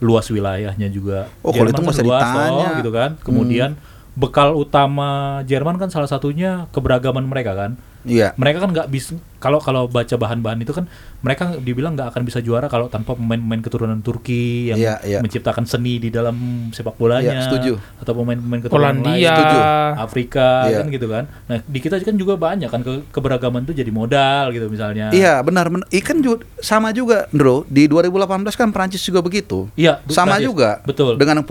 Speaker 1: luas wilayahnya juga.
Speaker 2: Oh, kalau itu
Speaker 1: Jerman
Speaker 2: nggak usah
Speaker 1: kan luas,
Speaker 2: ditanya. Hmm.
Speaker 1: toh, gitu kan. Kemudian bekal utama Jerman kan salah satunya keberagaman mereka kan.
Speaker 2: Iya
Speaker 1: Mereka kan nggak bisa kalau kalau baca bahan-bahan itu kan mereka dibilang nggak akan bisa juara kalau tanpa pemain-pemain keturunan Turki yang
Speaker 2: Iya, iya.
Speaker 1: menciptakan seni di dalam sepak bolanya
Speaker 2: Iya, setuju.
Speaker 1: atau pemain-pemain keturunan lain.
Speaker 3: Polandia.
Speaker 2: Setuju.
Speaker 1: Afrika
Speaker 2: Iya.
Speaker 1: kan gitu kan. Nah, di kita kan juga banyak kan ke- keberagaman itu jadi modal gitu misalnya.
Speaker 2: Iya benar benar. Ikan juga sama juga, Bro. Di 2018 kan Prancis juga begitu.
Speaker 1: Iya, du-
Speaker 2: Sama
Speaker 1: Prancis.
Speaker 2: juga.
Speaker 1: Betul.
Speaker 2: Dengan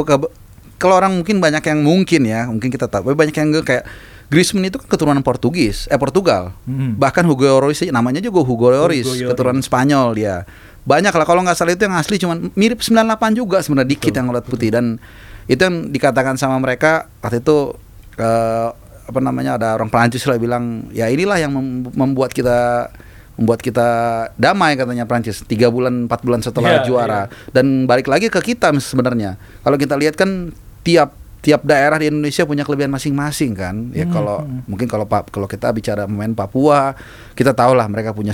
Speaker 2: kalau orang mungkin banyak yang mungkin ya, mungkin kita tahu, tapi banyak yang nggak kayak Griezmann itu kan keturunan Portugis, eh Portugal.
Speaker 1: Mm.
Speaker 2: Bahkan Hugo Lloris namanya juga Hugo Lloris,
Speaker 1: Hugo Lloris.
Speaker 2: keturunan Spanyol dia. Banyak lah kalau nggak salah itu yang asli cuman mirip 98 juga sebenarnya dikit yang ngeliat putih dan itu yang dikatakan sama mereka waktu itu eh, apa namanya ada orang Prancis lah bilang ya inilah yang mem- membuat kita membuat kita damai katanya Prancis tiga bulan empat bulan setelah
Speaker 1: Iya,
Speaker 2: juara dan balik lagi ke kita sebenarnya kalau kita lihat kan tiap tiap daerah di Indonesia punya kelebihan masing-masing kan ya
Speaker 1: Hmm,
Speaker 2: kalau mungkin kalau Pak kalau kita bicara pemain Papua kita tahu lah mereka punya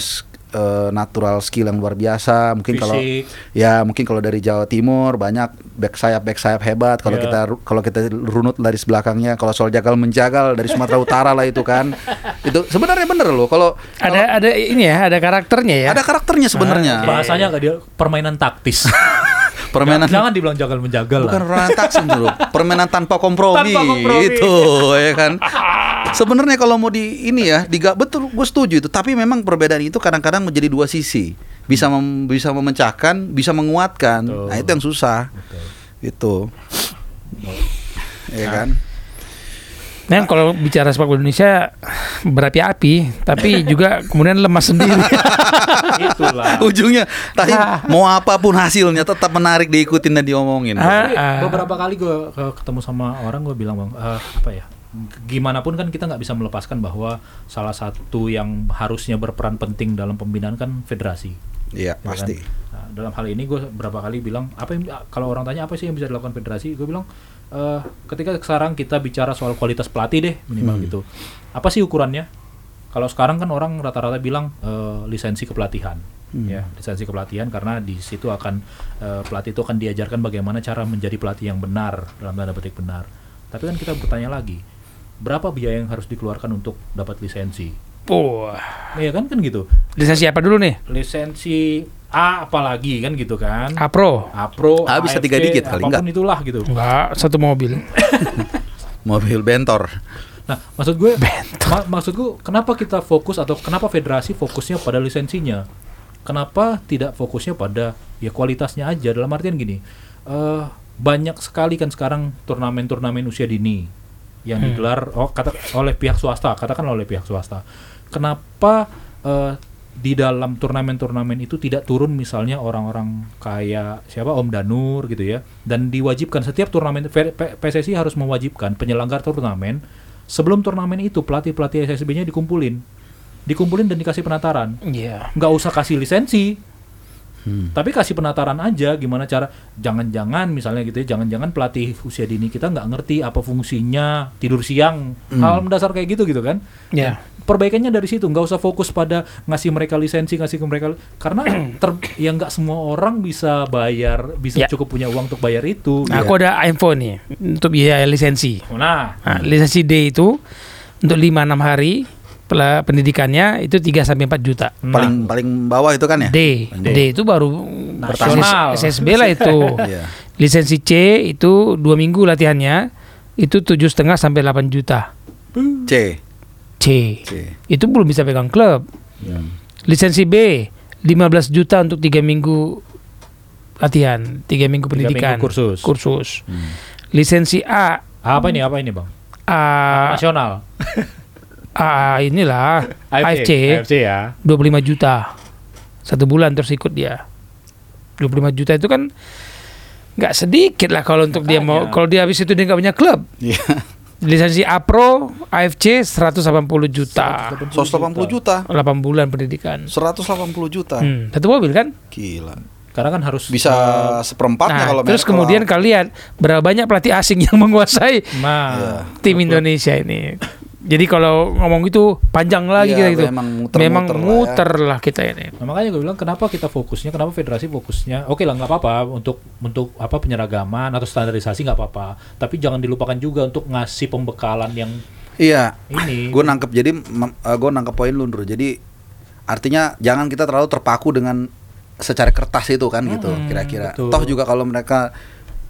Speaker 2: eh, natural skill yang luar biasa mungkin kalau
Speaker 1: Fisik.
Speaker 2: ya mungkin kalau dari Jawa Timur banyak back sayap back sayap hebat kalau
Speaker 1: Iya.
Speaker 2: kita kalau kita runut dari belakangnya kalau soal jagal menjagal dari Sumatera Utara lah itu kan itu sebenarnya bener loh kalau
Speaker 3: Ada ada ini ya, ada karakternya ya.
Speaker 2: ada karakternya sebenarnya
Speaker 1: Bahasanya kayak dia permainan taktis.
Speaker 2: permainan
Speaker 1: Jangan dibilang jagal menjagal
Speaker 2: bukan permainan taksim dulu. Permainan tanpa kompromi,
Speaker 1: Tanpa kompromi.
Speaker 2: itu ya kan? Sebenarnya kalau mau di ini ya diga betul gue setuju itu. Tapi memang perbedaan itu kadang-kadang menjadi dua sisi. Bisa mem- bisa memecahkan bisa menguatkan.
Speaker 1: Betul.
Speaker 2: nah itu yang susah. Itu ya kan
Speaker 3: Nah, kalau bicara sepak bola Indonesia berapi-api, tapi juga kemudian lemas sendiri.
Speaker 1: Itulah.
Speaker 2: ujungnya tapi
Speaker 3: Ah.
Speaker 2: mau apa pun hasilnya tetap menarik diikutin dan diomongin
Speaker 3: Ah.
Speaker 1: Tapi beberapa kali gue ketemu sama orang gue bilang bang "Eh, apa ya gimana pun kan kita nggak bisa melepaskan bahwa salah satu yang harusnya berperan penting dalam pembinaan kan federasi
Speaker 2: iya
Speaker 1: ya kan?
Speaker 2: pasti
Speaker 1: Nah, dalam hal ini gue berapa kali bilang apa yang kalau orang tanya apa sih yang bisa dilakukan federasi gue bilang "Eh, ketika sekarang kita bicara soal kualitas pelatih deh minimal
Speaker 2: Hmm.
Speaker 1: gitu apa sih ukurannya kalau sekarang kan orang rata-rata bilang eh, lisensi kepelatihan
Speaker 2: Hmm.
Speaker 1: ya lisensi kepelatihan karena di situ akan eh, pelatih itu akan diajarkan bagaimana cara menjadi pelatih yang benar dalam tanda petik benar tapi kan kita bertanya lagi berapa biaya yang harus dikeluarkan untuk dapat lisensi
Speaker 3: Wah,
Speaker 1: Iya kan kan gitu
Speaker 3: lisensi apa dulu nih?
Speaker 1: lisensi A apalagi kan gitu kan
Speaker 3: Apro.
Speaker 1: Apro,
Speaker 2: Ah, bisa tiga digit kali,
Speaker 1: apa pun
Speaker 2: enggak?
Speaker 1: itulah gitu.
Speaker 3: Enggak, satu mobil.
Speaker 2: mobil bentor
Speaker 1: Nah, maksud gue, ma- maksud gue, kenapa kita fokus atau kenapa federasi fokusnya pada lisensinya? Kenapa tidak fokusnya pada ya kualitasnya aja? Dalam artian gini, eh banyak sekali kan sekarang turnamen-turnamen usia dini yang digelar oh, kata, oleh pihak swasta, katakanlah oleh pihak swasta. Kenapa eh, di dalam turnamen-turnamen itu tidak turun misalnya orang-orang kayak siapa Om Danur gitu ya dan diwajibkan setiap turnamen PSSI harus mewajibkan penyelenggara turnamen sebelum turnamen itu pelatih-pelatih SSB-nya dikumpulin. Dikumpulin dan dikasih penataran.
Speaker 3: Iya.
Speaker 1: nggak usah kasih lisensi
Speaker 2: Hmm.
Speaker 1: tapi kasih penataran aja gimana cara jangan-jangan misalnya gitu ya jangan-jangan pelatih usia dini kita nggak ngerti apa fungsinya tidur siang
Speaker 2: Hmm.
Speaker 1: hal mendasar kayak gitu gitu kan
Speaker 3: Ya.
Speaker 1: perbaikannya dari situ nggak usah fokus pada ngasih mereka lisensi ngasih ke mereka karena ter, ya nggak semua orang bisa bayar bisa
Speaker 3: Ya.
Speaker 1: cukup punya uang untuk bayar itu
Speaker 3: Nah, aku ada info nih untuk biaya lisensi.
Speaker 1: nah
Speaker 3: Nah, lisensi D itu untuk 5-6 hari pela- pendidikannya itu 3 sampai 4 juta.
Speaker 2: Paling paling bawah itu kan ya?
Speaker 3: D,
Speaker 1: D.
Speaker 3: D itu baru
Speaker 1: Nasional.
Speaker 3: SSB lah itu.
Speaker 2: Iya.
Speaker 3: Lisensi C itu dua minggu latihannya itu tujuh setengah sampai 8 juta.
Speaker 2: C.
Speaker 3: C.
Speaker 2: C.
Speaker 3: Itu belum bisa pegang klub. Lisensi B 15 juta untuk tiga minggu latihan, tiga minggu
Speaker 1: Tiga
Speaker 3: pendidikan,
Speaker 1: minggu kursus.
Speaker 3: kursus. Lisensi A,
Speaker 1: Apa ini? Apa ini, Bang?
Speaker 3: A,
Speaker 1: Nasional.
Speaker 3: A inilah AFC,
Speaker 1: AFC ya.
Speaker 3: 25 juta satu bulan terus ikut dia. 25 juta itu kan nggak sedikit lah kalau untuk dia mau
Speaker 1: Makanya.
Speaker 3: kalau dia habis itu dia nggak punya klub.
Speaker 2: Iya.
Speaker 3: Lisensi A Pro AFC 180 juta.
Speaker 2: 180 juta.
Speaker 3: 8 bulan pendidikan.
Speaker 2: 180 juta.
Speaker 3: Hmm, satu mobil kan?
Speaker 2: Gila.
Speaker 1: Karena kan harus
Speaker 2: Bisa seperempatnya
Speaker 3: Nah,
Speaker 2: kalau
Speaker 3: terus kemudian
Speaker 2: kalau-
Speaker 3: kalian berapa banyak pelatih asing yang menguasai
Speaker 1: Nah,
Speaker 3: tim Indonesia ini. Jadi kalau ngomong itu panjang lagi
Speaker 2: Iya,
Speaker 3: kita gitu.
Speaker 2: memang muter-muter
Speaker 3: Memang
Speaker 2: lah ya.
Speaker 3: muter lah kita ini.
Speaker 1: Nah, makanya gue bilang kenapa kita fokusnya, kenapa federasi fokusnya, oke lah nggak apa-apa untuk untuk apa penyeragaman atau standarisasi nggak apa-apa, tapi jangan dilupakan juga untuk ngasih pembekalan yang
Speaker 2: Iya.
Speaker 1: ini.
Speaker 2: Gue nangkep jadi gue nangkep poin lu Ndro. Jadi artinya jangan kita terlalu terpaku dengan secara kertas itu kan gitu
Speaker 1: Hmm,
Speaker 2: kira-kira. Toh juga kalau mereka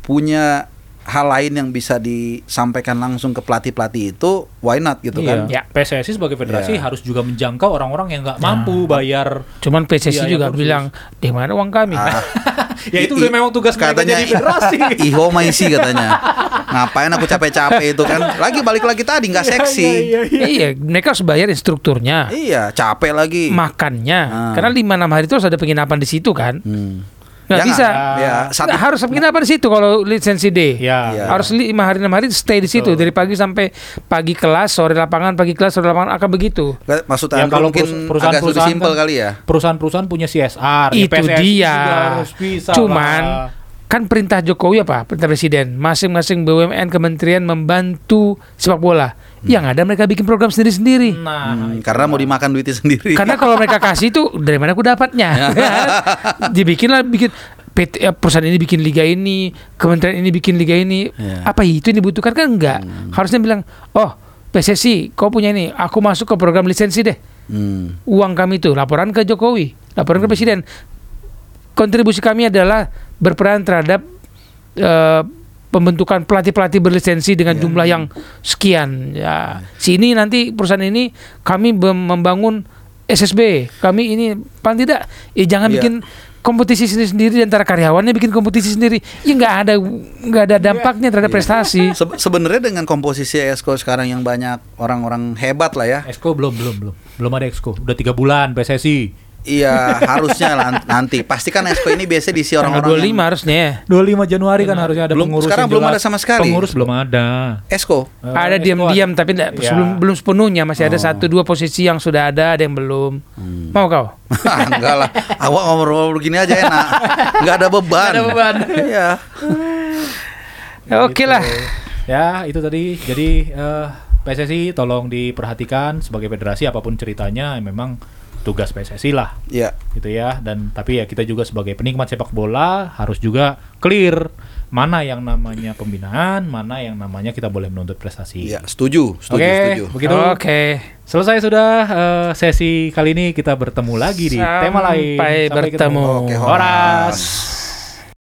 Speaker 2: punya hal lain yang bisa disampaikan langsung ke pelatih-pelatih itu why not gitu kan.
Speaker 1: Iya. PSSI sebagai federasi
Speaker 2: Iya.
Speaker 1: harus juga menjangkau orang-orang yang nggak mampu bayar.
Speaker 3: Cuman PSSI
Speaker 1: Iya,
Speaker 3: juga
Speaker 1: kursus.
Speaker 3: bilang, "Di mana uang kami?"
Speaker 2: Ah,
Speaker 1: ya itu
Speaker 2: I-
Speaker 1: udah memang tugas
Speaker 2: katanya
Speaker 1: jadi federasi.
Speaker 2: Iho maisi katanya. Ngapain aku capek-capek itu kan? Lagi balik lagi tadi nggak seksi.
Speaker 1: Iya, iya, iya.
Speaker 3: iya, mereka harus bayar instrukturnya,
Speaker 2: Iya, capek lagi.
Speaker 3: makannya.
Speaker 2: Ah.
Speaker 3: Karena lima enam hari terus ada penginapan di situ kan.
Speaker 2: Hmm.
Speaker 3: Nggak bisa.
Speaker 2: Ya, satu
Speaker 3: Nggak, harus penginapan di situ kalau lisensi D.
Speaker 1: Iya.
Speaker 2: Iya.
Speaker 3: Harus lima hari enam hari stay di situ dari pagi sampai pagi kelas, sore lapangan, pagi kelas, sore lapangan akan begitu.
Speaker 2: Maksud
Speaker 1: Ya,
Speaker 2: Andrew
Speaker 1: kalau
Speaker 2: mungkin
Speaker 1: perus-
Speaker 2: agak
Speaker 1: perusahaan-perusahaan
Speaker 2: simpel
Speaker 1: kan-
Speaker 2: kali ya.
Speaker 1: Perusahaan-perusahaan punya CSR. ya
Speaker 3: itu
Speaker 1: PSSI
Speaker 3: dia.
Speaker 1: juga harus bisa
Speaker 3: Cuman
Speaker 1: lah.
Speaker 3: kan perintah Jokowi apa? Perintah Presiden, masing-masing BUMN kementerian membantu sepak bola. Yang ada mereka bikin program sendiri-sendiri.
Speaker 1: Nah,
Speaker 2: Hmm, karena mau dimakan duitnya sendiri.
Speaker 3: Karena kalau mereka kasih itu dari mana aku dapatnya? Dibikinlah bikin PT, eh, perusahaan ini bikin liga ini, kementerian ini bikin liga ini.
Speaker 2: Iya.
Speaker 3: Apa itu yang dibutuhkan kan enggak? Harusnya bilang, "Oh, PSSI, kau punya ini, aku masuk ke program lisensi deh."
Speaker 2: Hmm.
Speaker 3: Uang kami itu laporan ke Jokowi, laporan ke presiden. Kontribusi kami adalah berperan terhadap eh, pembentukan pelatih-pelatih berlisensi dengan jumlah yang sekian. Ya, sini nanti perusahaan ini kami membangun SSB. Kami ini paling tidak ya jangan
Speaker 2: Iya.
Speaker 3: bikin kompetisi sendiri-sendiri di antara karyawannya bikin kompetisi sendiri. Ya nggak ada nggak ada dampaknya terhadap prestasi.
Speaker 2: Se- sebenarnya dengan komposisi Esko sekarang yang banyak orang-orang hebat lah ya.
Speaker 1: Exco belum belum belum belum ada Exco. Udah tiga bulan PSSI.
Speaker 2: Iya, harusnya nanti. Pasti kan Esko ini biasanya diisi orang-orang
Speaker 3: 25
Speaker 2: yang-
Speaker 3: harusnya ya.
Speaker 1: 25 Januari kan harusnya ada
Speaker 2: Belum-
Speaker 1: pengurus.
Speaker 2: sekarang
Speaker 1: yang
Speaker 2: belum
Speaker 1: jelas.
Speaker 2: ada sama sekali.
Speaker 1: Pengurus belum ada.
Speaker 2: Esko.
Speaker 1: Eh,
Speaker 3: ada diam-diam tapi enggak,
Speaker 1: Ya.
Speaker 3: sebelum belum sepenuhnya masih ada
Speaker 2: Oh.
Speaker 3: satu dua posisi yang sudah ada ada yang belum.
Speaker 2: Hmm.
Speaker 3: Mau kau?
Speaker 2: Enggak lah. Awak ngobrol begini aja enak. Enggak ada beban.
Speaker 3: Nggak ada beban.
Speaker 2: Iya.
Speaker 3: Oke
Speaker 1: Gitu.
Speaker 3: lah.
Speaker 1: Ya, itu tadi. Jadi eh, PSSI tolong diperhatikan sebagai federasi apa pun ceritanya memang tugas PSSI lah
Speaker 2: Iya.
Speaker 1: gitu ya dan tapi ya kita juga sebagai penikmat sepak bola harus juga clear mana yang namanya pembinaan, mana yang namanya kita boleh menuntut prestasi.
Speaker 2: Iya, setuju, setuju,
Speaker 1: Oke,
Speaker 2: setuju.
Speaker 1: begitu.
Speaker 3: Oke.
Speaker 1: Selesai sudah eh, sesi kali ini kita bertemu lagi di tema lain.
Speaker 3: Sampai bertemu.
Speaker 2: Oke,
Speaker 1: Horas.